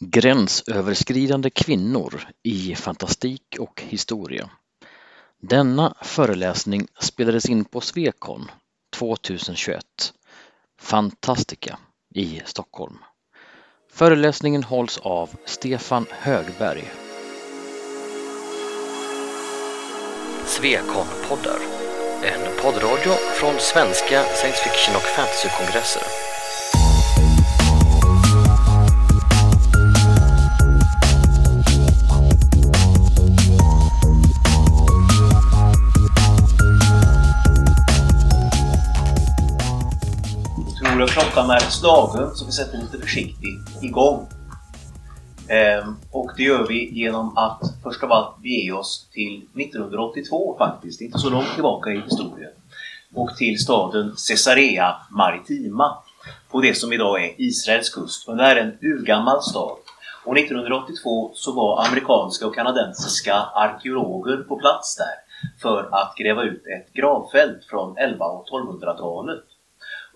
Gränsöverskridande kvinnor i fantastik och historia. Denna föreläsning spelades in på Swecon 2021, Fantastica i Stockholm. Föreläsningen hålls av Stefan Högberg. Svekon-poddar, en poddradio från svenska science fiction och fantasykongresser. Klockan är slagen så vi sätter lite försiktigt igång. Ehm, och det gör vi genom att först av allt bege oss till 1982 faktiskt, inte så långt tillbaka i historien. Och till staden Caesarea Maritima på det som idag är Israels kust. Och det här är en urgammal stad. Och 1982 så var amerikanska och kanadensiska arkeologer på plats där för att gräva ut ett gravfält från 11 och 1200-talet.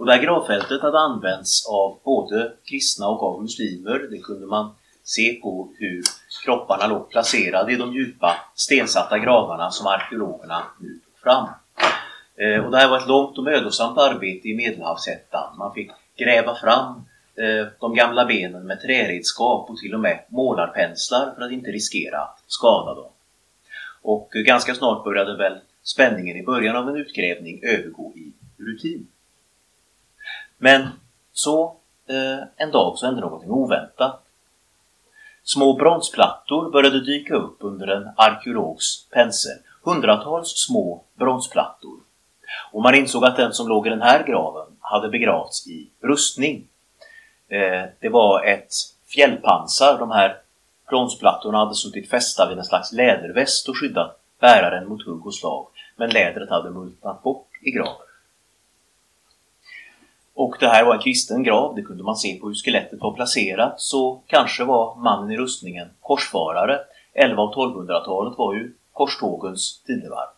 Och det här gravfältet hade använts av både kristna och av muslimer. Det kunde man se på hur kropparna låg placerade i de djupa stensatta gravarna som arkeologerna nu tog fram. Eh, och det här var ett långt och mödosamt arbete i Medelhavshettan. Man fick gräva fram eh, de gamla benen med träredskap och till och med målarpenslar för att inte riskera att skada dem. Och ganska snart började väl spänningen i början av en utgrävning övergå i rutin. Men så eh, en dag så hände någonting oväntat. Små bronsplattor började dyka upp under en arkeologs pensel. Hundratals små bronsplattor. Och man insåg att den som låg i den här graven hade begravts i rustning. Eh, det var ett fjällpansar. De här bronsplattorna hade suttit fästa vid en slags läderväst och skyddat bäraren mot hugg och slag. Men lädret hade multnat bort i graven. Och det här var en kristen grav, det kunde man se på hur skelettet var placerat. Så kanske var mannen i rustningen korsfarare. 11 och 1200-talet var ju korstågens tidevarv.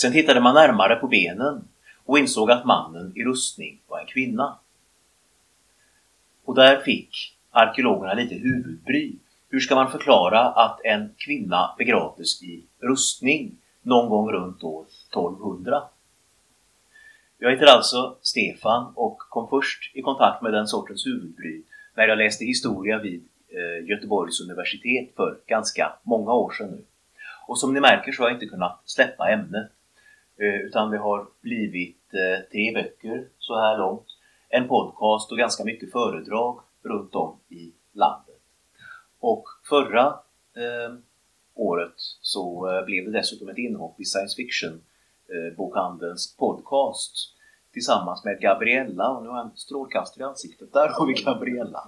Sen tittade man närmare på benen och insåg att mannen i rustning var en kvinna. Och där fick arkeologerna lite huvudbry. Hur ska man förklara att en kvinna begravdes i rustning någon gång runt år 1200? Jag heter alltså Stefan och kom först i kontakt med den sortens huvudbry när jag läste historia vid eh, Göteborgs universitet för ganska många år sedan nu. Och som ni märker så har jag inte kunnat släppa ämnet. Eh, utan det har blivit eh, tre böcker så här långt, en podcast och ganska mycket föredrag runt om i landet. Och förra året så blev det dessutom ett inhopp i science fiction Eh, bokhandelns podcast tillsammans med Gabriella och nu har jag en strålkastare i ansiktet. Där har vi Gabriella.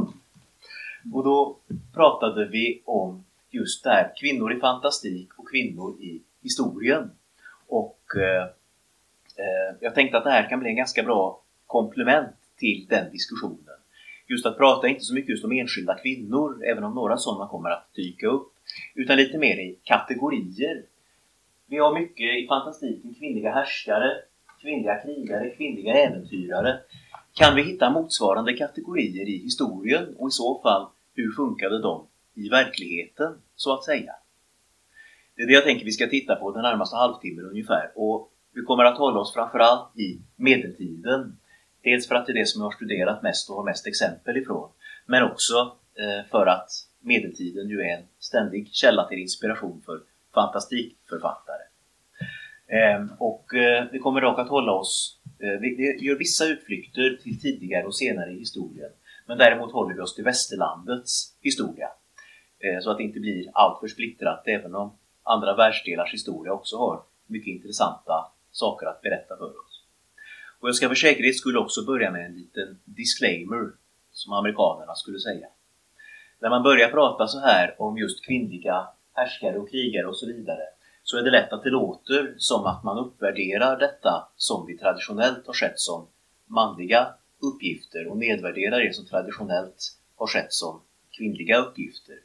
Och då pratade vi om just det här, kvinnor i fantastik och kvinnor i historien. Och eh, eh, jag tänkte att det här kan bli en ganska bra komplement till den diskussionen. Just att prata inte så mycket just om enskilda kvinnor, även om några sådana kommer att dyka upp, utan lite mer i kategorier vi har mycket i fantastiken kvinnliga härskare, kvinnliga krigare, kvinnliga äventyrare. Kan vi hitta motsvarande kategorier i historien och i så fall, hur funkade de i verkligheten, så att säga? Det är det jag tänker vi ska titta på den närmaste halvtimmen ungefär och vi kommer att hålla oss framförallt i medeltiden. Dels för att det är det som jag har studerat mest och har mest exempel ifrån, men också eh, för att medeltiden ju är en ständig källa till inspiration för fantastikförfattare. Ehm, och eh, vi kommer dock att hålla oss, eh, vi gör vissa utflykter till tidigare och senare i historien. Men däremot håller vi oss till västerlandets historia. Eh, så att det inte blir alltför splittrat även om andra världsdelars historia också har mycket intressanta saker att berätta för oss. Och jag ska för säkerhets skull också börja med en liten disclaimer, som amerikanerna skulle säga. När man börjar prata så här om just kvinnliga härskare och krigare och så vidare, så är det lätt att det låter som att man uppvärderar detta som vi traditionellt har sett som manliga uppgifter och nedvärderar det som traditionellt har sett som kvinnliga uppgifter.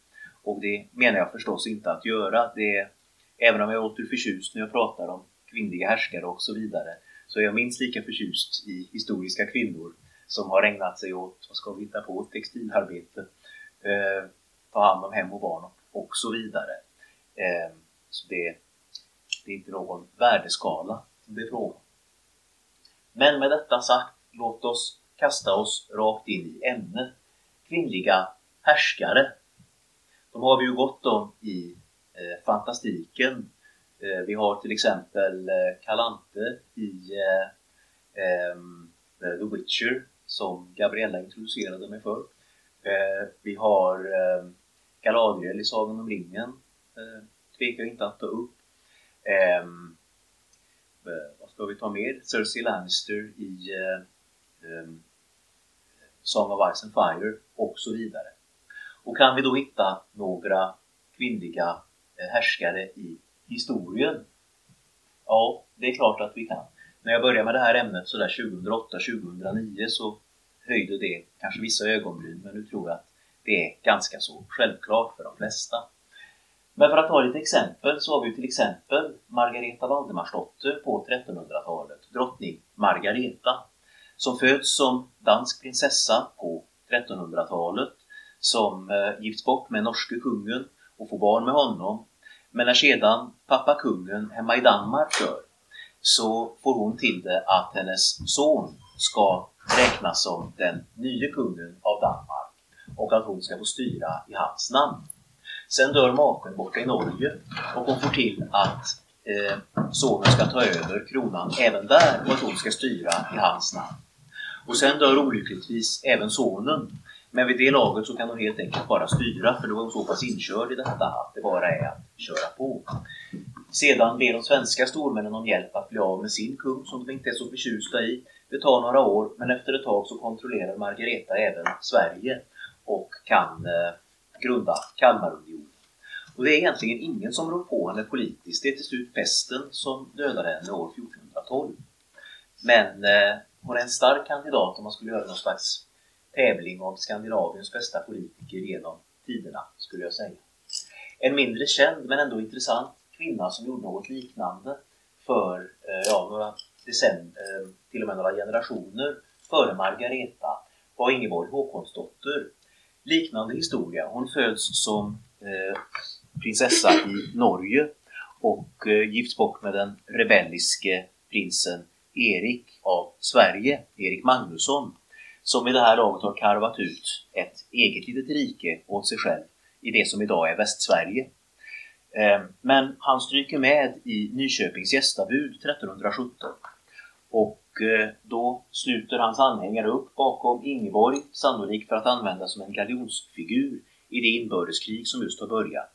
Och det menar jag förstås inte att göra. Det är, även om jag låter förtjust när jag pratar om kvinnliga härskare och så vidare, så är jag minst lika förtjust i historiska kvinnor som har ägnat sig åt, vad ska vi hitta på, textilarbete eh, ta hand om hem och barn och och så vidare. Eh, så det, det är inte någon värdeskala som det är frågan om. Men med detta sagt, låt oss kasta oss rakt in i ämnet kvinnliga härskare. De har vi ju gott om i eh, fantastiken. Eh, vi har till exempel eh, Kalante i eh, ehm, The Witcher som Gabriella introducerade mig för. Eh, vi har eh, Galadriel i Sagan om ringen. Eh, tvekar inte att ta upp. Ehm, eh, vad ska vi ta mer? Cersei Lannister i eh, ehm, Song of Ice and Fire och så vidare. Och kan vi då hitta några kvinnliga eh, härskare i historien? Ja, det är klart att vi kan. När jag började med det här ämnet sådär 2008-2009 så höjde det kanske vissa ögonbryn, men nu tror jag att det är ganska så självklart för de flesta. Men för att ta lite exempel så har vi till exempel Margareta Valdemarsdotter på 1300-talet, drottning Margareta, som föds som dansk prinsessa på 1300-talet, som eh, gifts bort med norske kungen och får barn med honom. Men när sedan pappa kungen hemma i Danmark dör så får hon till det att hennes son ska räknas som den nye kungen av Danmark och att hon ska få styra i hans namn. Sen dör maken borta i Norge och hon får till att eh, sonen ska ta över kronan även där och att hon ska styra i hans namn. Och sen dör olyckligtvis även sonen. Men vid det laget så kan hon helt enkelt bara styra för då är hon så pass inkörd i detta att det bara är att köra på. Sedan ber de svenska stormännen om hjälp att bli av med sin kung som de inte är så förtjusta i. Det tar några år men efter ett tag så kontrollerar Margareta även Sverige och kan eh, grunda Kalmarunionen. Och det är egentligen ingen som rår på henne politiskt. Det är till slut pesten som dödade henne år 1412. Men eh, hon är en stark kandidat om man skulle göra någon slags tävling om Skandinaviens bästa politiker genom tiderna, skulle jag säga. En mindre känd men ändå intressant kvinna som gjorde något liknande för eh, ja, några decennier, eh, till och med några generationer före Margareta var Ingeborg Håkonsdotter. Liknande historia. Hon föds som eh, prinsessa i Norge och eh, gifts bort med den rebelliske prinsen Erik av Sverige, Erik Magnusson, som i det här laget har karvat ut ett eget litet rike åt sig själv i det som idag är Västsverige. Eh, men han stryker med i Nyköpings gästabud 1317 och Eh, då sluter hans anhängare upp bakom Ingeborg, sannolikt för att använda som en galjonsfigur i det inbördeskrig som just har börjat.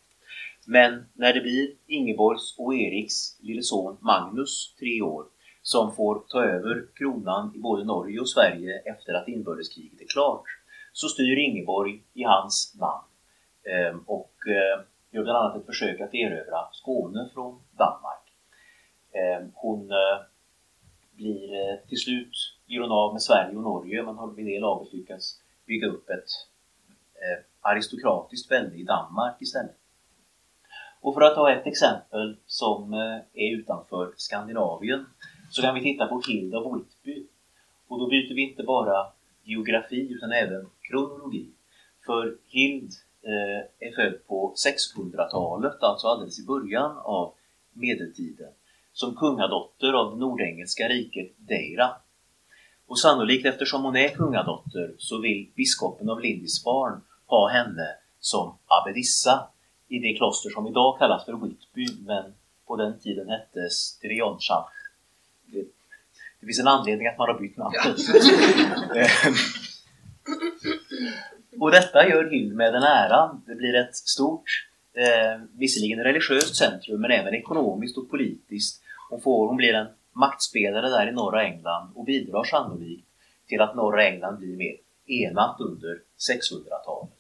Men när det blir Ingeborgs och Eriks lille son Magnus, tre år, som får ta över kronan i både Norge och Sverige efter att inbördeskriget är klart, så styr Ingeborg i hans namn ehm, och eh, gör bland annat ett försök att erövra Skåne från Danmark. Ehm, hon eh, blir eh, till slut blir hon av med Sverige och Norge men har vid det laget lyckats bygga upp ett eh, aristokratiskt välde i Danmark istället. Och för att ta ett exempel som eh, är utanför Skandinavien så kan vi titta på Hild av Whitby. Och då byter vi inte bara geografi utan även kronologi. För Hild eh, är född på 600-talet, alltså alldeles i början av medeltiden, som kungadotter av det nordengelska riket Deira. Och sannolikt eftersom hon är kungadotter så vill biskopen av Lindisfarne ha henne som abbedissa i det kloster som idag kallas för Whitby men på den tiden hette Styrionschaft det finns en anledning att man har bytt namn. Ja. Och detta gör Hild med den äran. Det blir ett stort, eh, visserligen religiöst centrum, men även ekonomiskt och politiskt. Hon, får, hon blir en maktspelare där i norra England och bidrar sannolikt till att norra England blir mer enat under 600-talet.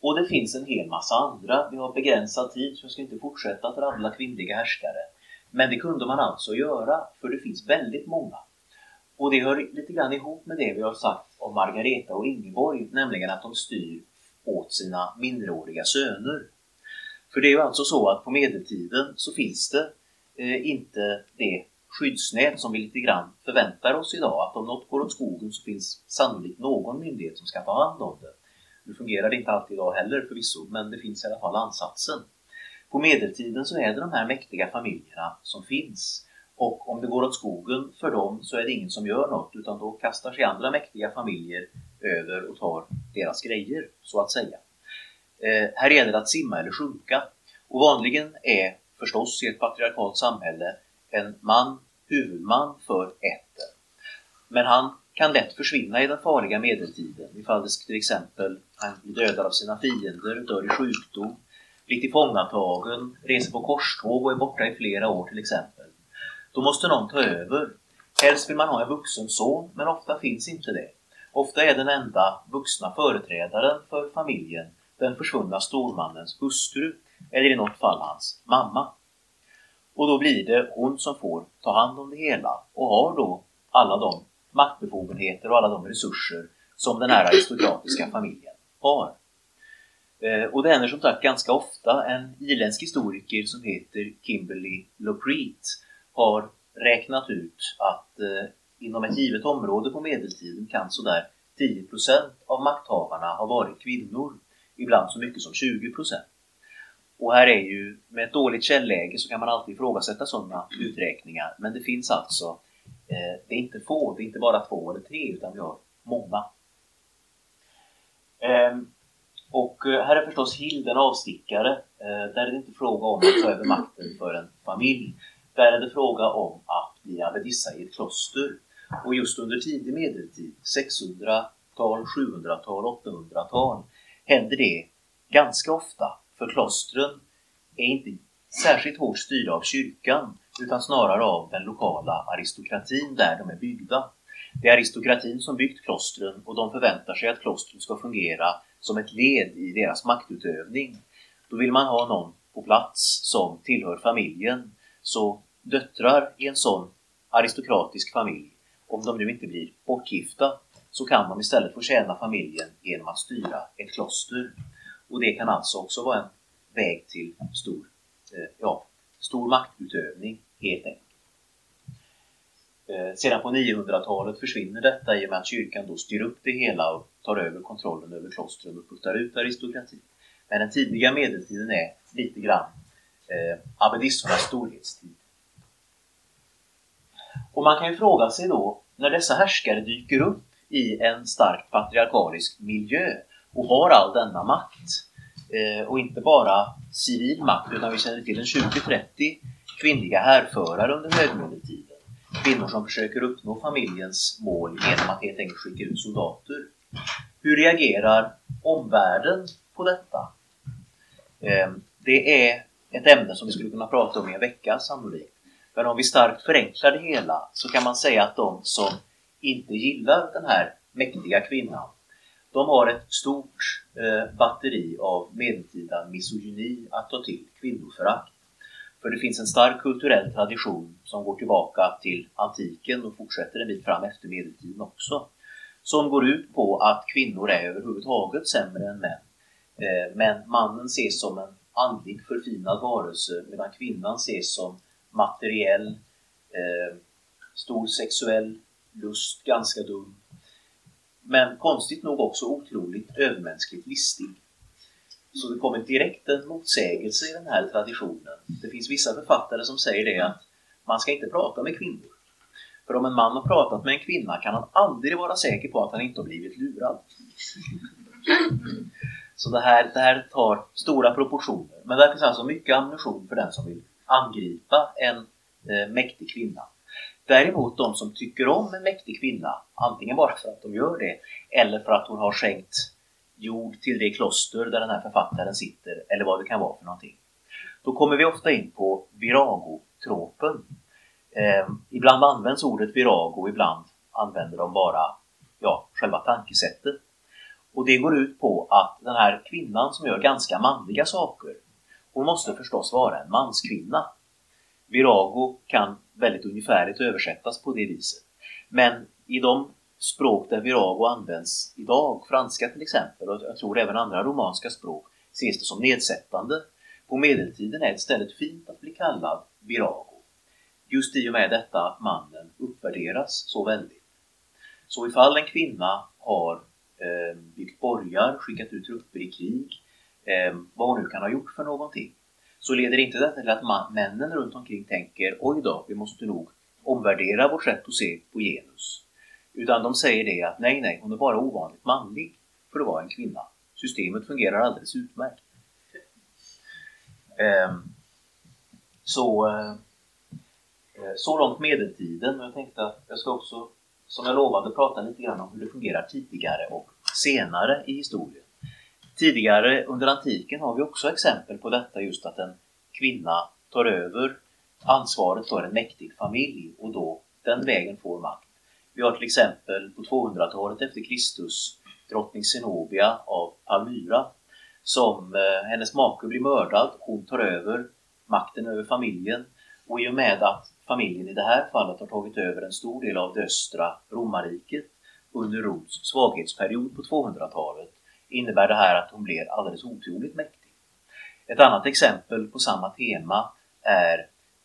Och det finns en hel massa andra. Vi har begränsad tid så jag ska inte fortsätta att rabbla kvinnliga härskare. Men det kunde man alltså göra, för det finns väldigt många. Och det hör lite grann ihop med det vi har sagt om Margareta och Ingeborg, nämligen att de styr åt sina minderåriga söner. För det är ju alltså så att på medeltiden så finns det Eh, inte det skyddsnät som vi lite grann förväntar oss idag. Att om något går åt skogen så finns sannolikt någon myndighet som ska ta hand om det. Nu fungerar det inte alltid idag heller förvisso, men det finns i alla fall ansatsen. På medeltiden så är det de här mäktiga familjerna som finns. Och om det går åt skogen för dem så är det ingen som gör något utan då kastar sig andra mäktiga familjer över och tar deras grejer, så att säga. Eh, här gäller det att simma eller sjunka. Och vanligen är förstås i ett patriarkalt samhälle en man huvudman för ätten. Men han kan lätt försvinna i den farliga medeltiden ifall det till exempel han blir dödad av sina fiender, dör i sjukdom, blir tillfångatagen, reser på korståg och är borta i flera år till exempel. Då måste någon ta över. Helst vill man ha en vuxen son, men ofta finns inte det. Ofta är den enda vuxna företrädaren för familjen den försvunna stormannens hustru, eller i något fall hans mamma. Och då blir det hon som får ta hand om det hela och har då alla de maktbefogenheter och alla de resurser som den här aristokratiska familjen har. Eh, och det händer som sagt ganska ofta. En irländsk historiker som heter Kimberly Lopreet har räknat ut att eh, inom ett givet område på medeltiden kan sådär 10% av makthavarna ha varit kvinnor. Ibland så mycket som 20 och här är ju, med ett dåligt källläge så kan man alltid ifrågasätta sådana uträkningar. Men det finns alltså, eh, det är inte få, det är inte bara två eller tre utan vi har många. Ehm, eh, och här är förstås Hild en avstickare. Eh, där är det inte fråga om att ta över makten för en familj. Där är det fråga om att bli abbedissa i ett kloster. Och just under tidig medeltid, 600-tal, 700-tal, 800-tal, händer det ganska ofta. För klostren är inte särskilt hårt styrda av kyrkan utan snarare av den lokala aristokratin där de är byggda. Det är aristokratin som byggt klostren och de förväntar sig att klostren ska fungera som ett led i deras maktutövning. Då vill man ha någon på plats som tillhör familjen. Så döttrar i en sån aristokratisk familj, om de nu inte blir bortgifta, så kan de istället få tjäna familjen genom att styra ett kloster. Och det kan alltså också vara en väg till stor, eh, ja, stor maktutövning helt enkelt. Eh, sedan på 900-talet försvinner detta i och med att kyrkan då styr upp det hela och tar över kontrollen över klostren och puttar ut aristokratin. Men den tidiga medeltiden är lite grann eh, abbedissornas storhetstid. Och man kan ju fråga sig då, när dessa härskare dyker upp i en starkt patriarkalisk miljö och har all denna makt, eh, och inte bara civil makt, utan vi känner till en 20-30 kvinnliga härförare under högmedeltiden. Kvinnor som försöker uppnå familjens mål genom att helt enkelt skicka ut soldater. Hur reagerar omvärlden på detta? Eh, det är ett ämne som vi skulle kunna prata om i en vecka sannolikt. Men om vi starkt förenklar det hela så kan man säga att de som inte gillar den här mäktiga kvinnan, de har ett stort eh, batteri av medeltida misogyni att ta till, kvinnoförakt. För det finns en stark kulturell tradition som går tillbaka till antiken och fortsätter en bit fram efter medeltiden också. Som går ut på att kvinnor är överhuvudtaget sämre än män. Eh, men mannen ses som en andlig förfinad varelse medan kvinnan ses som materiell, eh, stor sexuell lust, ganska dum. Men konstigt nog också otroligt övermänskligt listig. Så det kommer direkt en motsägelse i den här traditionen. Det finns vissa författare som säger det att man ska inte prata med kvinnor. För om en man har pratat med en kvinna kan han aldrig vara säker på att han inte har blivit lurad. Så det här, det här tar stora proportioner. Men där finns alltså mycket ammunition för den som vill angripa en eh, mäktig kvinna. Däremot de som tycker om en mäktig kvinna, antingen bara för att de gör det eller för att hon har skänkt jord till det kloster där den här författaren sitter eller vad det kan vara för någonting. Då kommer vi ofta in på viragotropen. Eh, ibland används ordet virago, ibland använder de bara ja, själva tankesättet. Och det går ut på att den här kvinnan som gör ganska manliga saker, hon måste förstås vara en manskvinna. Virago kan väldigt ungefärligt översättas på det viset. Men i de språk där virago används idag, franska till exempel, och jag tror även andra romanska språk, ses det som nedsättande. På medeltiden är det istället fint att bli kallad virago. Just i och med detta att mannen uppvärderas så väldigt. Så ifall en kvinna har eh, byggt borgar, skickat ut trupper i krig, eh, vad hon nu kan ha gjort för någonting, så leder inte detta till att männen runt omkring tänker oj då, vi måste nog omvärdera vårt sätt att se på genus. Utan de säger det att nej, nej, hon är bara ovanligt manlig för att vara en kvinna. Systemet fungerar alldeles utmärkt. Ehm, så, eh, så långt medeltiden. Jag tänkte att jag ska också, som jag lovade, prata lite grann om hur det fungerar tidigare och senare i historien. Tidigare under antiken har vi också exempel på detta just att en kvinna tar över ansvaret för en mäktig familj och då den vägen får makt. Vi har till exempel på 200-talet efter Kristus drottning Zenobia av Palmyra som eh, hennes make blir mördad, hon tar över makten över familjen och i och med att familjen i det här fallet har tagit över en stor del av det östra romarriket under Roms svaghetsperiod på 200-talet innebär det här att hon blir alldeles otroligt mäktig. Ett annat exempel på samma tema är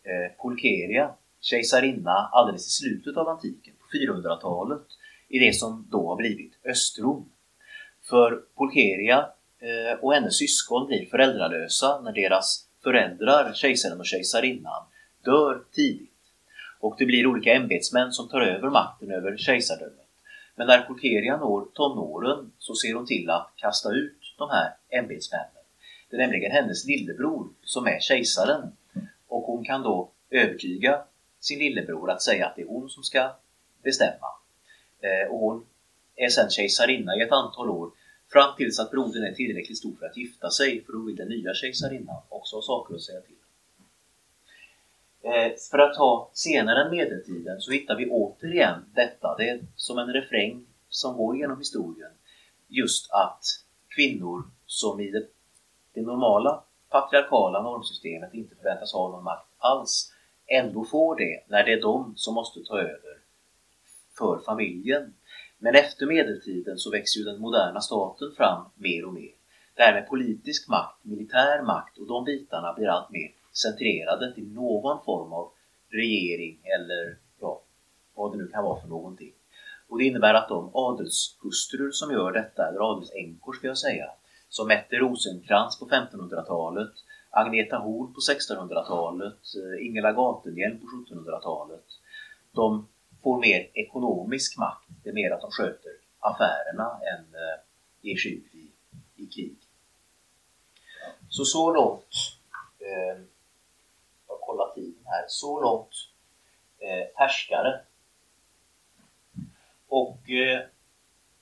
eh, Pulcheria, kejsarinna alldeles i slutet av antiken, på 400-talet, i det som då har blivit Östrom. För Pulcheria eh, och hennes syskon blir föräldralösa när deras föräldrar, kejsaren och kejsarinnan, dör tidigt. Och det blir olika ämbetsmän som tar över makten över kejsardömet. Men när Pulkeria når tonåren så ser hon till att kasta ut de här ämbetsmännen. Det är nämligen hennes lillebror som är kejsaren. Och hon kan då övertyga sin lillebror att säga att det är hon som ska bestämma. Eh, och hon är sedan kejsarinna i ett antal år fram tills att brodern är tillräckligt stor för att gifta sig för då vill den nya kejsarinnan också ha saker att säga till Eh, för att ta senare än medeltiden så hittar vi återigen detta, det är som en refräng som går genom historien. Just att kvinnor som i det, det normala patriarkala normsystemet inte förväntas ha någon makt alls ändå får det när det är de som måste ta över för familjen. Men efter medeltiden så växer ju den moderna staten fram mer och mer. Det här med politisk makt, militär makt och de bitarna blir allt mer centrerade till någon form av regering eller ja, vad det nu kan vara för någonting. Och det innebär att de adelshustrur som gör detta, eller adelsänkor ska jag säga, som Mette Rosenkrantz på 1500-talet, Agneta Horn på 1600-talet, eh, Ingela Gatenhjelm på 1700-talet. De får mer ekonomisk makt. Det är mer att de sköter affärerna än eh, ger sig ut i, i krig. Så så långt, eh, jag tiden här, så långt eh, härskare. Och eh,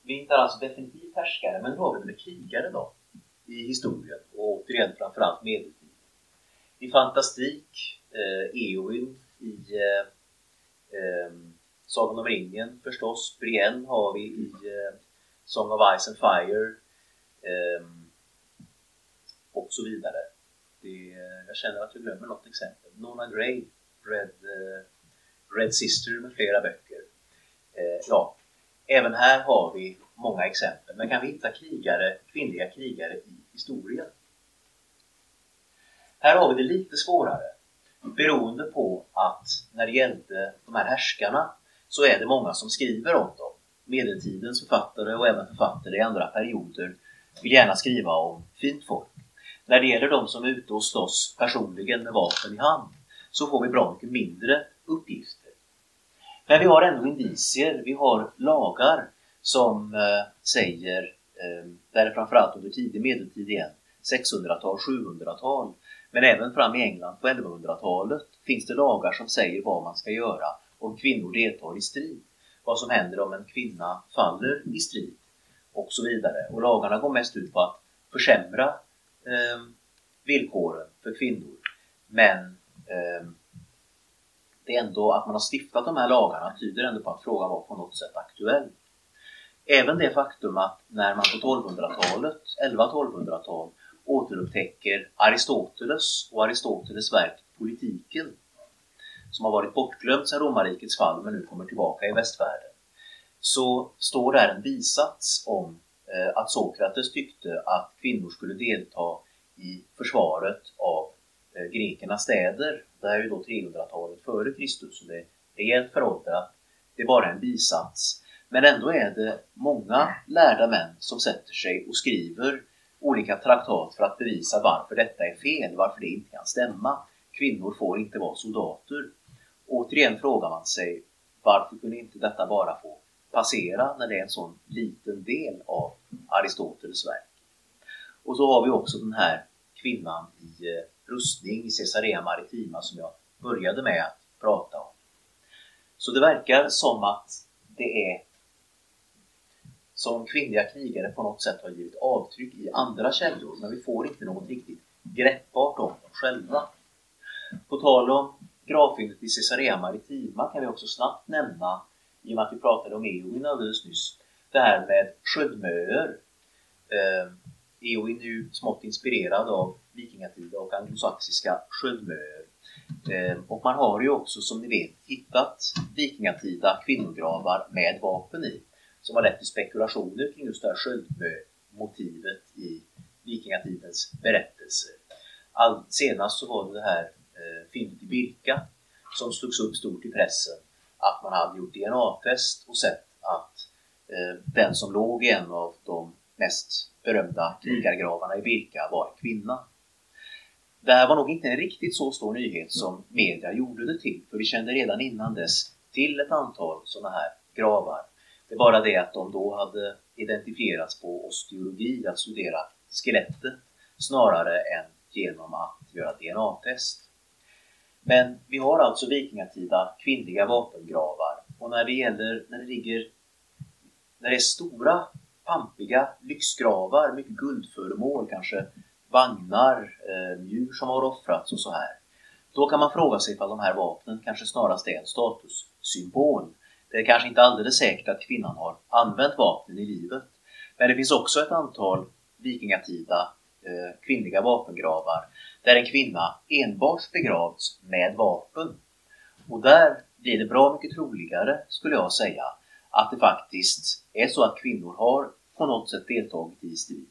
vi hittar alltså definitivt härskare, men hur har vi det med krigare då? I historien och återigen framförallt medeltiden. I fantastik, eh, Eowyn i eh, eh, Sagan om ringen förstås. Brienne har vi i eh, Song of Ice and Fire. Eh, och så vidare. Det, eh, jag känner att jag glömmer något exempel. Nona Gray, Red, eh, Red Sister med flera böcker. Eh, ja, även här har vi många exempel. Men kan vi hitta krigare, kvinnliga krigare i historien? Här har vi det lite svårare beroende på att när det gällde de här härskarna så är det många som skriver om dem. Medeltidens författare och även författare i andra perioder vill gärna skriva om fint folk. När det gäller de som är ute och slåss personligen med vapen i hand så får vi bra mycket mindre uppgifter. Men vi har ändå indicier, vi har lagar som eh, säger, eh, där är framförallt under tidig medeltid igen, 600-tal, 700-tal, men även fram i England på 1100-talet finns det lagar som säger vad man ska göra om kvinnor deltar i strid. Vad som händer om en kvinna faller i strid och så vidare. Och lagarna går mest ut på att försämra eh, villkoren för kvinnor. Men eh, det är ändå att man har stiftat de här lagarna tyder ändå på att frågan var på något sätt aktuell. Även det faktum att när man på 1200-talet, 11-1200-tal, återupptäcker Aristoteles och Aristoteles verk Politiken som har varit bortglömt sedan romarrikets fall men nu kommer tillbaka i västvärlden, så står där en bisats om Eh, att Sokrates tyckte att kvinnor skulle delta i försvaret av eh, grekernas städer. Det här är ju då 300-talet före Kristus, så det är rejält föråldrat. Det är bara en bisats. Men ändå är det många lärda män som sätter sig och skriver olika traktat för att bevisa varför detta är fel, varför det inte kan stämma. Kvinnor får inte vara soldater. Återigen frågar man sig varför kunde inte detta bara få passera när det är en sån liten del av Aristoteles verk? Och så har vi också den här kvinnan i eh, rustning i Caesarea Maritima som jag började med att prata om. Så det verkar som att det är som kvinnliga krigare på något sätt har givit avtryck i andra källor, men vi får inte något riktigt greppbart om dem själva. På tal om gravfyndet i Caesarea Maritima kan vi också snabbt nämna, i och med att vi pratade om Eowyn alldeles nyss, det här med sköldmöer. Eh, Eowyn är ju smått inspirerad av vikingatida och anglosaxiska sköldmöer. Eh, och man har ju också, som ni vet, hittat vikingatida kvinnogravar med vapen i som har lett till spekulationer kring just det här sköldmotivet i vikingatidens berättelser. All, senast så var det det här eh, fyndet i Birka som slogs upp stort i pressen att man hade gjort DNA-test och sett att eh, den som låg i en av de mest berömda krigargravarna i Birka var en kvinna. Det här var nog inte en riktigt så stor nyhet som media gjorde det till, för vi kände redan innan dess till ett antal sådana här gravar det är bara det att de då hade identifierats på osteologi, att studera skelettet, snarare än genom att göra DNA-test. Men vi har alltså vikingatida kvinnliga vapengravar och när det gäller, när det ligger, när det är stora pampiga lyxgravar, mycket guldföremål, kanske vagnar, eh, djur som har offrats och så här. Då kan man fråga sig ifall de här vapnen kanske snarast är en statussymbol det är kanske inte alldeles säkert att kvinnan har använt vapnen i livet. Men det finns också ett antal vikingatida eh, kvinnliga vapengravar där en kvinna enbart begravts med vapen. Och där blir det bra mycket troligare, skulle jag säga, att det faktiskt är så att kvinnor har på något sätt deltagit i strid.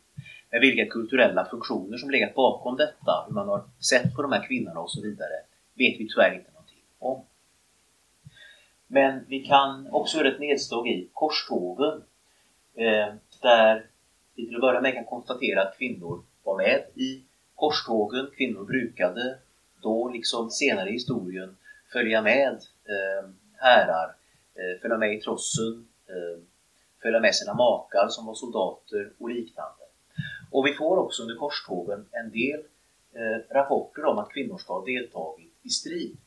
Men vilka kulturella funktioner som legat bakom detta, hur man har sett på de här kvinnorna och så vidare, vet vi tyvärr inte någonting om. Men vi kan också göra ett nedslag i korstågen. Eh, där vi till att börja med kan konstatera att kvinnor var med i korstågen. Kvinnor brukade då, liksom senare i historien, följa med eh, härar, eh, följa med i trossen, eh, följa med sina makar som var soldater och liknande. Och vi får också under korstågen en del eh, rapporter om att kvinnor ska ha deltagit i strid.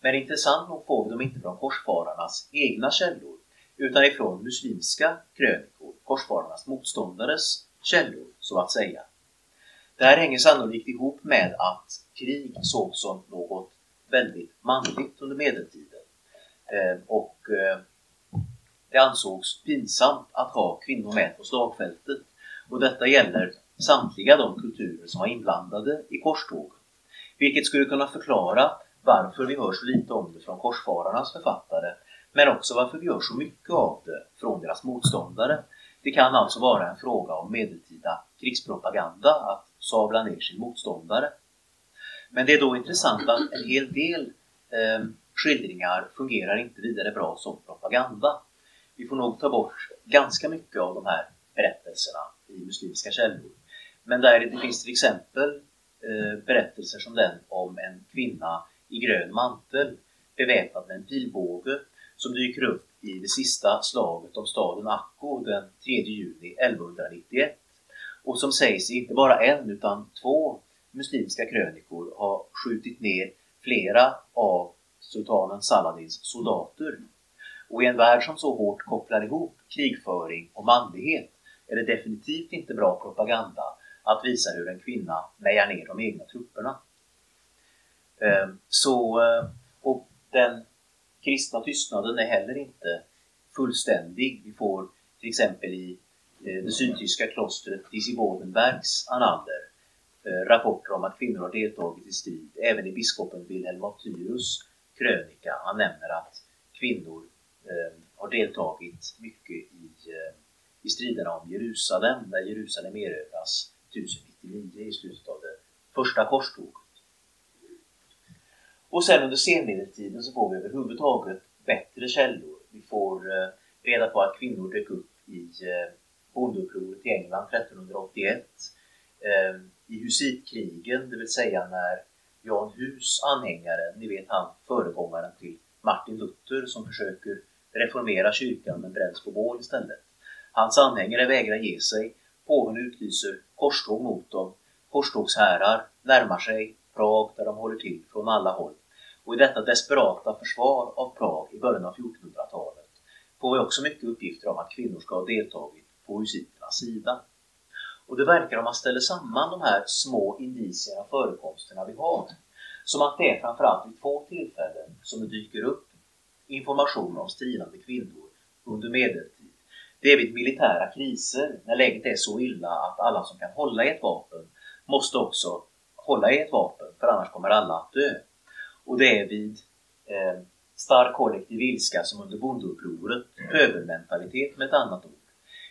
Men intressant nog får vi dem inte från korsfararnas egna källor utan ifrån muslimska krönikor, korsfararnas motståndares källor så att säga. Det här hänger sannolikt ihop med att krig sågs som något väldigt manligt under medeltiden. Eh, och eh, det ansågs pinsamt att ha kvinnor med på slagfältet. Och detta gäller samtliga de kulturer som var inblandade i korstågen. Vilket skulle kunna förklara varför vi hör så lite om det från korsfararnas författare, men också varför vi gör så mycket av det från deras motståndare. Det kan alltså vara en fråga om medeltida krigspropaganda att sabla ner sin motståndare. Men det är då intressant att en hel del eh, skildringar fungerar inte vidare bra som propaganda. Vi får nog ta bort ganska mycket av de här berättelserna i muslimska källor. Men där det finns till exempel eh, berättelser som den om en kvinna i grön mantel beväpnad med en pilbåge som dyker upp i det sista slaget om staden Akko den 3 juni 1191 och som sägs inte bara en utan två muslimska krönikor har skjutit ner flera av sultanen Saladins soldater. Och i en värld som så hårt kopplar ihop krigföring och manlighet är det definitivt inte bra propaganda att visa hur en kvinna mejar ner de egna trupperna. Ehm, så, eh, och den kristna tystnaden är heller inte fullständig. Vi får till exempel i Eh, det sydtyska klostret Disibodenbergs Anander eh, rapporter om att kvinnor har deltagit i strid. Även i biskopen Wilhelm av Tyrus krönika. Han nämner att kvinnor eh, har deltagit mycket i, i striderna om Jerusalem, när Jerusalem erövras 1099 i slutet av det första korståget. Och sen under senmedeltiden så får vi överhuvudtaget bättre källor. Vi får reda på att kvinnor dök upp i bondeupproret i England 1381. Eh, I husitkrigen, det vill säga när Jan Hus anhängare, ni vet han föregångaren till Martin Luther som försöker reformera kyrkan men bränns på bål istället. Hans anhängare vägrar ge sig. Påven utlyser korståg mot dem. Korstågshärar närmar sig Prag där de håller till från alla håll. Och i detta desperata försvar av Prag i början av 1400-talet får vi också mycket uppgifter om att kvinnor ska ha deltagit på husiternas sida. Och det verkar om man ställer samman de här små indicierna och förekomsterna vi har som att det är framförallt vid två tillfällen som det dyker upp information om stridande kvinnor under medeltid. Det är vid militära kriser, när läget är så illa att alla som kan hålla i ett vapen måste också hålla i ett vapen, för annars kommer alla att dö. Och det är vid eh, stark kollektiv ilska som under bondeupproret, pöbelmentalitet med ett annat ord.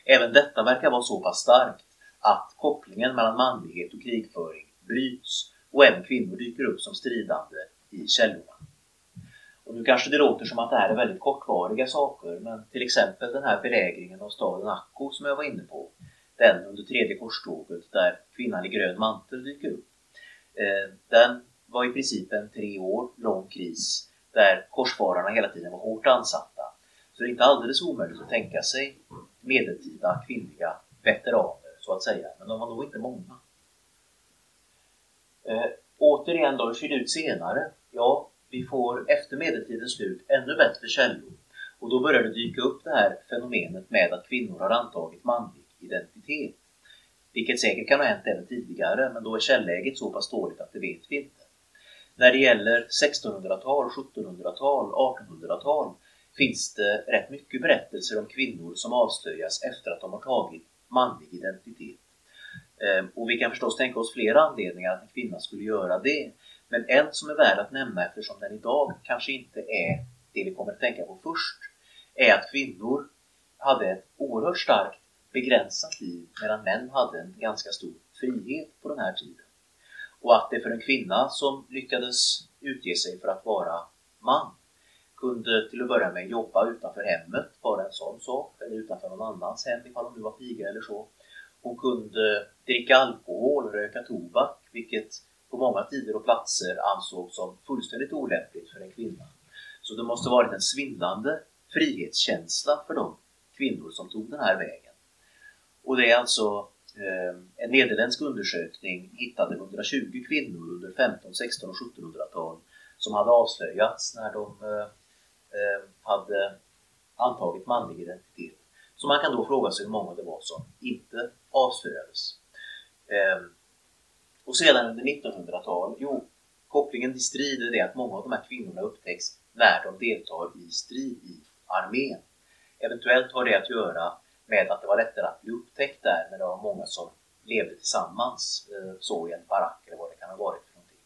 Även detta verkar vara så pass starkt att kopplingen mellan manlighet och krigföring bryts och även kvinnor dyker upp som stridande i källorna. Och nu kanske det låter som att det här är väldigt kortvariga saker, men till exempel den här belägringen av staden Akko som jag var inne på, den under tredje korståget där kvinnan i grön mantel dyker upp. Eh, den var i princip en tre år lång kris där korsfararna hela tiden var hårt ansatta. Så det är inte alldeles omöjligt att tänka sig medeltida kvinnliga veteraner så att säga, men de var nog inte många. Eh, återigen då, hur ser det ut senare? Ja, vi får efter medeltidens slut ännu bättre källor. Och då börjar det dyka upp det här fenomenet med att kvinnor har antagit manlig identitet. Vilket säkert kan ha hänt även tidigare, men då är källäget så pass dåligt att det vet vi inte. När det gäller 1600-tal, 1700-tal, 1800-tal finns det rätt mycket berättelser om kvinnor som avslöjas efter att de har tagit manlig identitet. Ehm, och vi kan förstås tänka oss flera anledningar att en kvinna skulle göra det. Men en som är värd att nämna eftersom den idag kanske inte är det vi kommer att tänka på först, är att kvinnor hade ett oerhört starkt begränsat liv medan män hade en ganska stor frihet på den här tiden. Och att det för en kvinna som lyckades utge sig för att vara man kunde till att börja med jobba utanför hemmet, bara en sån sak, eller utanför någon annans hem ifall hon nu var piga eller så. Hon kunde dricka alkohol röka tobak, vilket på många tider och platser ansågs som fullständigt olämpligt för en kvinna. Så det måste varit en svindlande frihetskänsla för de kvinnor som tog den här vägen. Och det är alltså eh, en nederländsk undersökning hittade 120 kvinnor under 15, 16 och 1700-tal som hade avslöjats när de eh, Eh, hade antagit manlig identitet. Så man kan då fråga sig hur många det var som inte avslöjades. Ehm, och sedan under 1900-talet, jo, kopplingen till strid är det att många av de här kvinnorna upptäcks när de deltar i strid i armén. Eventuellt har det att göra med att det var lättare att bli upptäckt där när det var många som levde tillsammans eh, så i en barack eller vad det kan ha varit för någonting.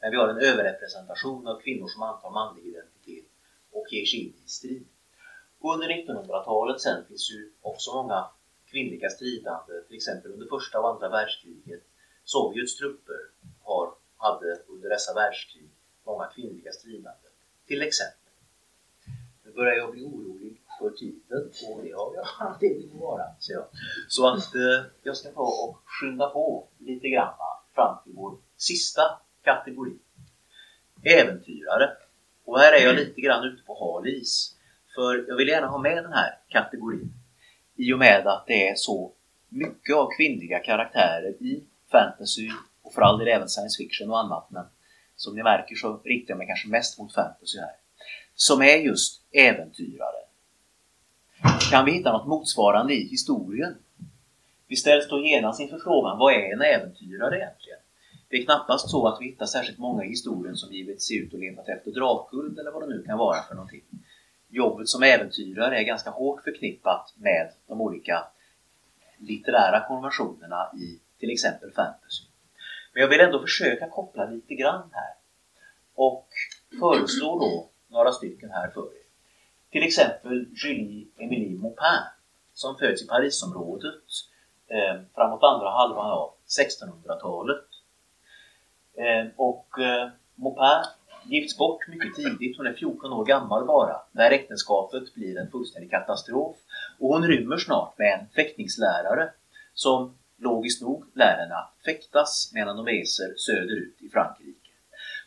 Men vi har en överrepresentation av kvinnor som antar manlig identitet och ger sig in i strid. Under 1900-talet sen finns ju också många kvinnliga stridande, till exempel under första och andra världskriget. Sovjets trupper har, hade under dessa världskrig många kvinnliga stridande. Till exempel. Nu börjar jag bli orolig för tiden och det har jag anledning att vara. Så, jag. så att eh, jag ska ta och skynda på lite grann fram till vår sista kategori. Äventyrare. Och här är jag lite grann ute på hal is. För jag vill gärna ha med den här kategorin i och med att det är så mycket av kvinnliga karaktärer i fantasy och för all del även science fiction och annat. Men som ni märker så riktar jag mig kanske mest mot fantasy här. Som är just äventyrare. Kan vi hitta något motsvarande i historien? Vi ställs då genast inför frågan, vad är en äventyrare egentligen? Det är knappast så att vi hittar särskilt många i historien som givit sig ut och letat efter drakguld eller vad det nu kan vara för någonting. Jobbet som äventyrare är ganska hårt förknippat med de olika litterära konventionerna i till exempel fantasy. Men jag vill ändå försöka koppla lite grann här och föreslå då några stycken här för er. Till exempel Julie Emilie Maupin som föds i Parisområdet eh, framåt andra halvan av 1600-talet. Eh, och eh, Maupin gifts bort mycket tidigt, hon är 14 år gammal bara, när äktenskapet blir en fullständig katastrof. Och hon rymmer snart med en fäktningslärare som logiskt nog lär henne att fäktas medan de reser söderut i Frankrike.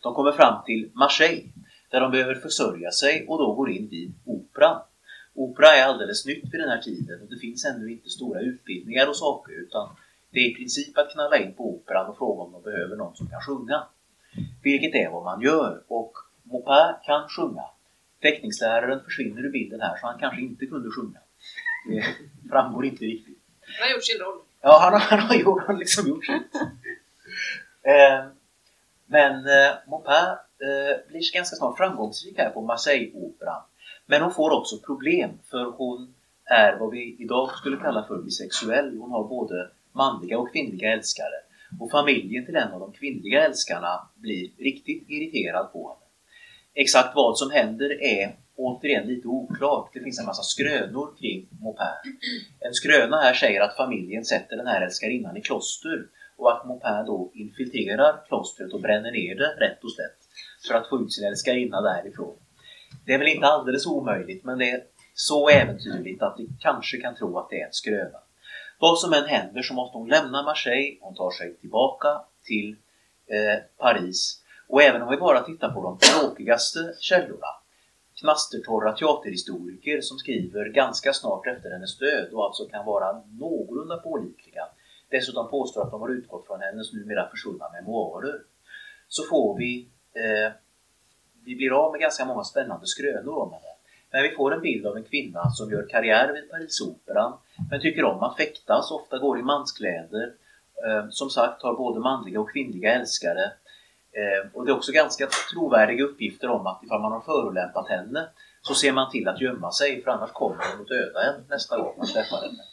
De kommer fram till Marseille där de behöver försörja sig och då går in vid Operan. Opera är alldeles nytt vid den här tiden och det finns ännu inte stora utbildningar och saker utan det är i princip att knalla in på Operan och fråga om de behöver någon som kan sjunga. Vilket är vad man gör och Maupin kan sjunga. Teckningsläraren försvinner ur bilden här så han kanske inte kunde sjunga. Det framgår inte riktigt. Han har gjort sin roll. Ja, han, har- han har gjort, han liksom gjort sitt. Eh, men eh, Maupin eh, blir ganska snart framgångsrik här på Marseille-operan. Men hon får också problem för hon är vad vi idag skulle kalla för bisexuell. Hon har både manliga och kvinnliga älskare. Och familjen till en av de kvinnliga älskarna blir riktigt irriterad på henne. Exakt vad som händer är återigen lite oklart. Det finns en massa skrönor kring Maupin. En skröna här säger att familjen sätter den här älskarinnan i kloster och att Maupin då infiltrerar klostret och bränner ner det rätt och slätt för att få ut sin älskarinna därifrån. Det är väl inte alldeles omöjligt men det är så äventyrligt att vi kanske kan tro att det är en skröna. Vad som än händer så måste hon lämna Marseille, hon tar sig tillbaka till eh, Paris och även om vi bara tittar på de tråkigaste källorna knastertorra teaterhistoriker som skriver ganska snart efter hennes död och alltså kan vara någorlunda pålitliga. Dessutom påstår att de har utgått från hennes numera försvunna memoarer. Så får vi, eh, vi blir av med ganska många spännande skrönor om henne. Men vi får en bild av en kvinna som gör karriär vid Parisoperan men tycker om att fäktas, ofta går i manskläder. Eh, som sagt har både manliga och kvinnliga älskare. Eh, och det är också ganska trovärdiga uppgifter om att ifall man har förolämpat henne så ser man till att gömma sig för annars kommer hon att döda en nästa gång man träffar henne.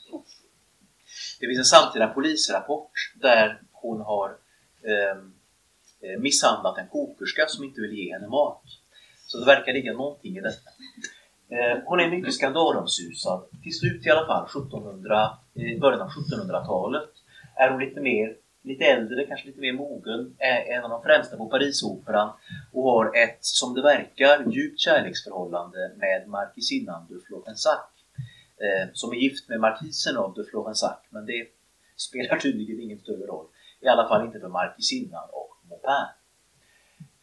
Det finns en samtida polisrapport där hon har eh, eh misshandlat en kokerska som inte vill ge henne mat. Så det verkar ligga någonting i detta. Eh, hon är mycket skandalomsusad. Till slut i alla fall, 1700, i eh, början av 1700-talet, är hon lite mer lite äldre, kanske lite mer mogen, är en av de främsta på Parisoperan och har ett, som det verkar, djupt kärleksförhållande med markisinnan de Florensac eh, som är gift med markisen av de Florensac, men det spelar tydligen ingen större roll. I alla fall inte för markisinnan och Maupin.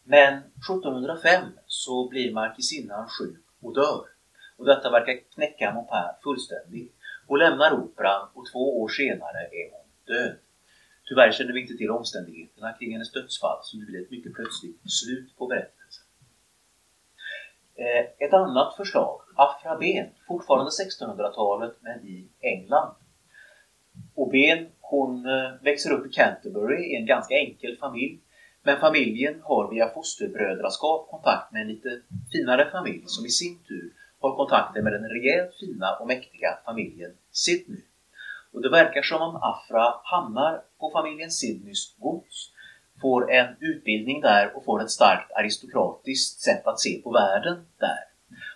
Men 1705 så blir markisinnan sjuk och dör. Och detta verkar knäcka Maupin fullständigt. Hon lämnar operan och två år senare är hon död. Tyvärr känner vi inte till omständigheterna kring hennes dödsfall så det blir ett mycket plötsligt slut på berättelsen. Eh, ett annat förslag, Afra Ben, fortfarande 1600-talet men i England. Och Ben, hon eh, växer upp i Canterbury i en ganska enkel familj. Men familjen har via fosterbrödraskap kontakt med en lite finare familj som i sin tur har kontakter med den rejält fina och mäktiga familjen Sidney. Och det verkar som om Afra hamnar på familjen Sidneys gods, får en utbildning där och får ett starkt aristokratiskt sätt att se på världen där.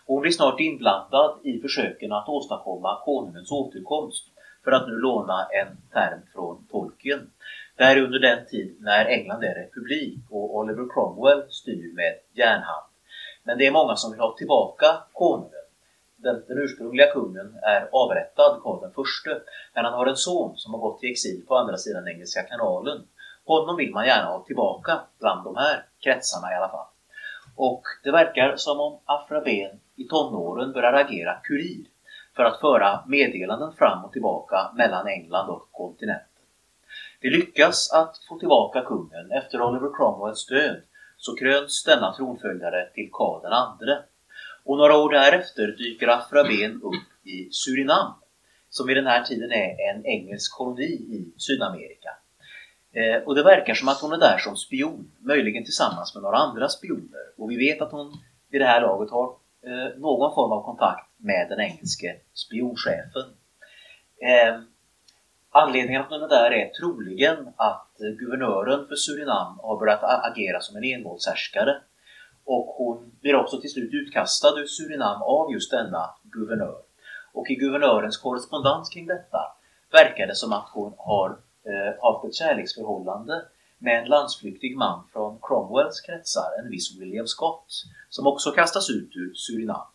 Hon blir snart inblandad i försöken att åstadkomma konungens återkomst, för att nu låna en term från Tolkien. Det här är under den tid när England är republik och Oliver Cromwell styr med järnhand. Men det är många som vill ha tillbaka konungen. Den, den ursprungliga kungen är avrättad, Karl den förste, men han har en son som har gått i exil på andra sidan Engelska kanalen. Honom vill man gärna ha tillbaka bland de här kretsarna i alla fall. Och det verkar som om Afraben i tonåren börjar agera kurir för att föra meddelanden fram och tillbaka mellan England och kontinenten. Det lyckas att få tillbaka kungen efter Oliver Cromwells död så kröns denna tronföljare till Karl den andre. Och några år därefter dyker Afraben upp i Surinam som vid den här tiden är en engelsk koloni i Sydamerika. Eh, och det verkar som att hon är där som spion, möjligen tillsammans med några andra spioner. Och vi vet att hon vid det här laget har eh, någon form av kontakt med den engelske spionchefen. Eh, anledningen att hon är där är troligen att eh, guvernören för Surinam har börjat agera som en envåldshärskare. Och hon blir också till slut utkastad ur Surinam av just denna guvernör. Och i guvernörens korrespondens kring detta verkar det som att hon har eh, haft ett kärleksförhållande med en landsflyktig man från Cromwells kretsar, en viss William Scott, som också kastas ut ur Surinam.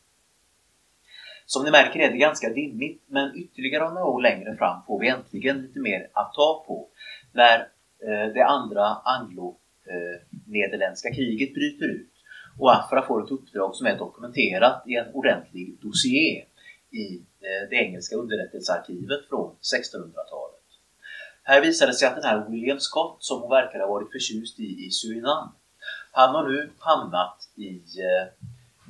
Som ni märker är det ganska dimmigt, men ytterligare några år längre fram får vi äntligen lite mer att ta på när eh, det andra anglo-nederländska eh, kriget bryter ut och Afra får ett uppdrag som är dokumenterat i en ordentlig dossier i eh, det engelska underrättelsearkivet från 1600-talet. Här visar det sig att den här William Scott, som hon verkar ha varit förtjust i i Surinam, han har nu hamnat i eh,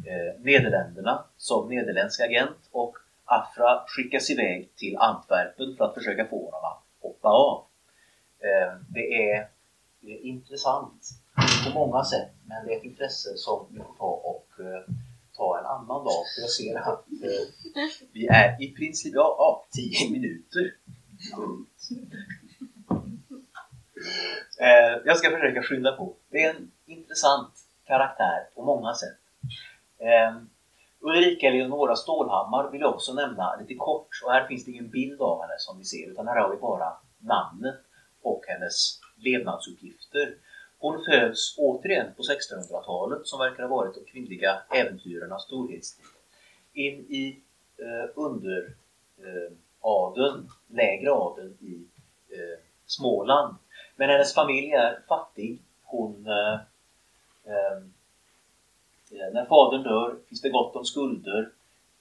eh, Nederländerna som nederländsk agent och Afra skickas iväg till Antwerpen för att försöka få honom att hoppa av. Eh, det är, det är intressant på många sätt, men det är ett intresse som vi får ta och eh, ta en annan dag. För jag ser att eh, vi är i princip, ja, ja, tio minuter. Eh, jag ska försöka skynda på. Det är en intressant karaktär på många sätt. Eh, Ulrika Eleonora Stålhammar vill jag också nämna lite kort och här finns det ingen bild av henne som vi ser utan här har vi bara namnet och hennes levnadsuppgifter. Hon föds återigen på 1600-talet som verkar ha varit de kvinnliga äventyrarnas storhetstid. In i eh, under eh, adeln, lägre adeln i eh, Småland. Men hennes familj är fattig. Hon eh, eh, Eh, när fadern dör finns det gott om skulder.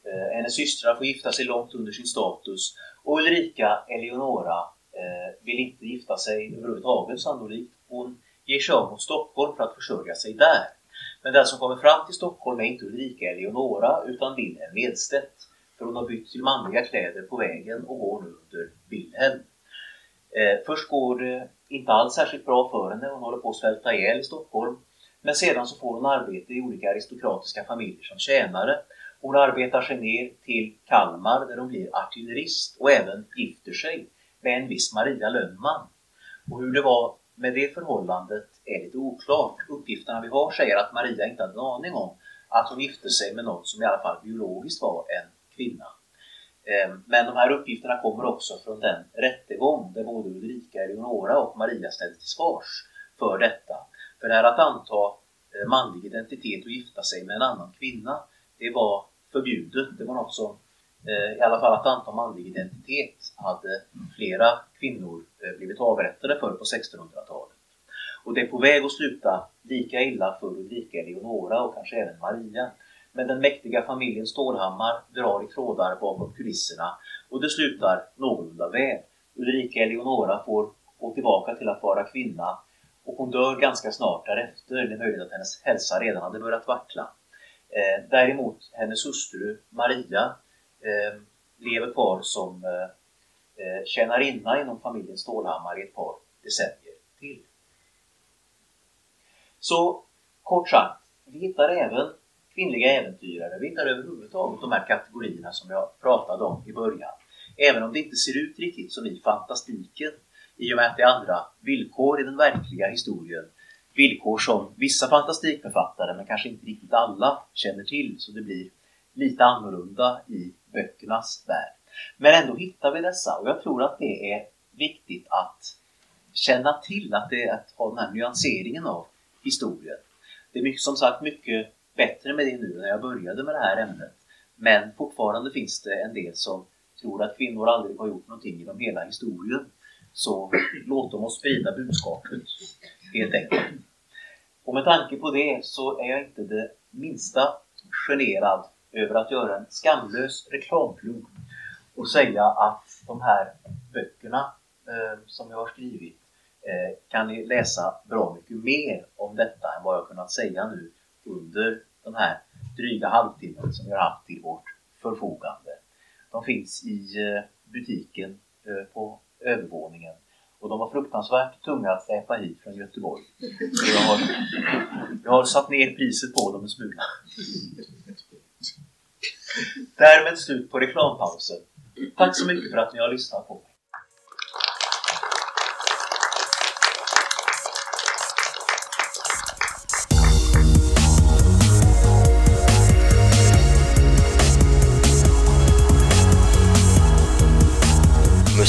Eh, hennes systrar får gifta sig långt under sin status. Och Ulrika Eleonora eh, vill inte gifta sig överhuvudtaget sannolikt. Hon ger sig av mot Stockholm för att försörja sig där. Men den som kommer fram till Stockholm är inte Ulrika Eleonora utan Wilhelm Edstedt. För hon har bytt till manliga kläder på vägen och går nu under Wilhelm. Eh, först går det inte alls särskilt bra för henne. Hon håller på att svälta ihjäl i Stockholm. Men sedan så får hon arbete i olika aristokratiska familjer som tjänare. Hon arbetar sig ner till Kalmar där hon blir artillerist och även gifter sig med en viss Maria Lönnman. Och hur det var med det förhållandet är lite oklart. Uppgifterna vi har säger att Maria inte hade en aning om att hon gifte sig med någon som i alla fall biologiskt var en kvinna. Ehm, men de här uppgifterna kommer också från den rättegång där både Ulrika Eleonora och Maria ställdes till svars för detta. För det här att anta eh, manlig identitet och gifta sig med en annan kvinna, det var förbjudet. Det var något som, eh, i alla fall att anta manlig identitet, hade flera kvinnor eh, blivit avrättade för på 1600-talet. Och det är på väg att sluta lika illa för Ulrika Eleonora och kanske även Maria. Men den mäktiga familjen Stålhammar drar i trådar bakom kulisserna och det slutar någorlunda väl. Ulrika Eleonora får gå tillbaka till att vara kvinna och hon dör ganska snart därefter. Det är möjligt att hennes hälsa redan hade börjat vackla. Eh, däremot hennes hustru Maria eh, lever kvar som eh, eh, tjänarinna inom familjen Stålhammar i ett par decennier till. Så kort sagt, vi hittar även kvinnliga äventyrare. Vi hittar överhuvudtaget de här kategorierna som jag pratade om i början. Även om det inte ser ut riktigt som i fantastiken i och med att det är andra villkor i den verkliga historien. Villkor som vissa fantastikförfattare, men kanske inte riktigt alla, känner till. Så det blir lite annorlunda i böckernas värld. Men ändå hittar vi dessa och jag tror att det är viktigt att känna till att, det, att ha den här nyanseringen av historien. Det är mycket, som sagt mycket bättre med det nu när jag började med det här ämnet. Men fortfarande finns det en del som tror att kvinnor aldrig har gjort någonting genom hela historien. Så låt dem oss sprida budskapet helt enkelt. Och med tanke på det så är jag inte det minsta generad över att göra en skamlös reklamplugg och säga att de här böckerna eh, som jag har skrivit eh, kan ni läsa bra mycket mer om detta än vad jag kunnat säga nu under den här dryga halvtimmen som vi har haft till vårt förfogande. De finns i eh, butiken eh, på övervåningen och de var fruktansvärt tunga att släpa hit från Göteborg. jag, har, jag har satt ner priset på dem en smula. Därmed slut på reklampausen. Tack så mycket för att ni har lyssnat på mig.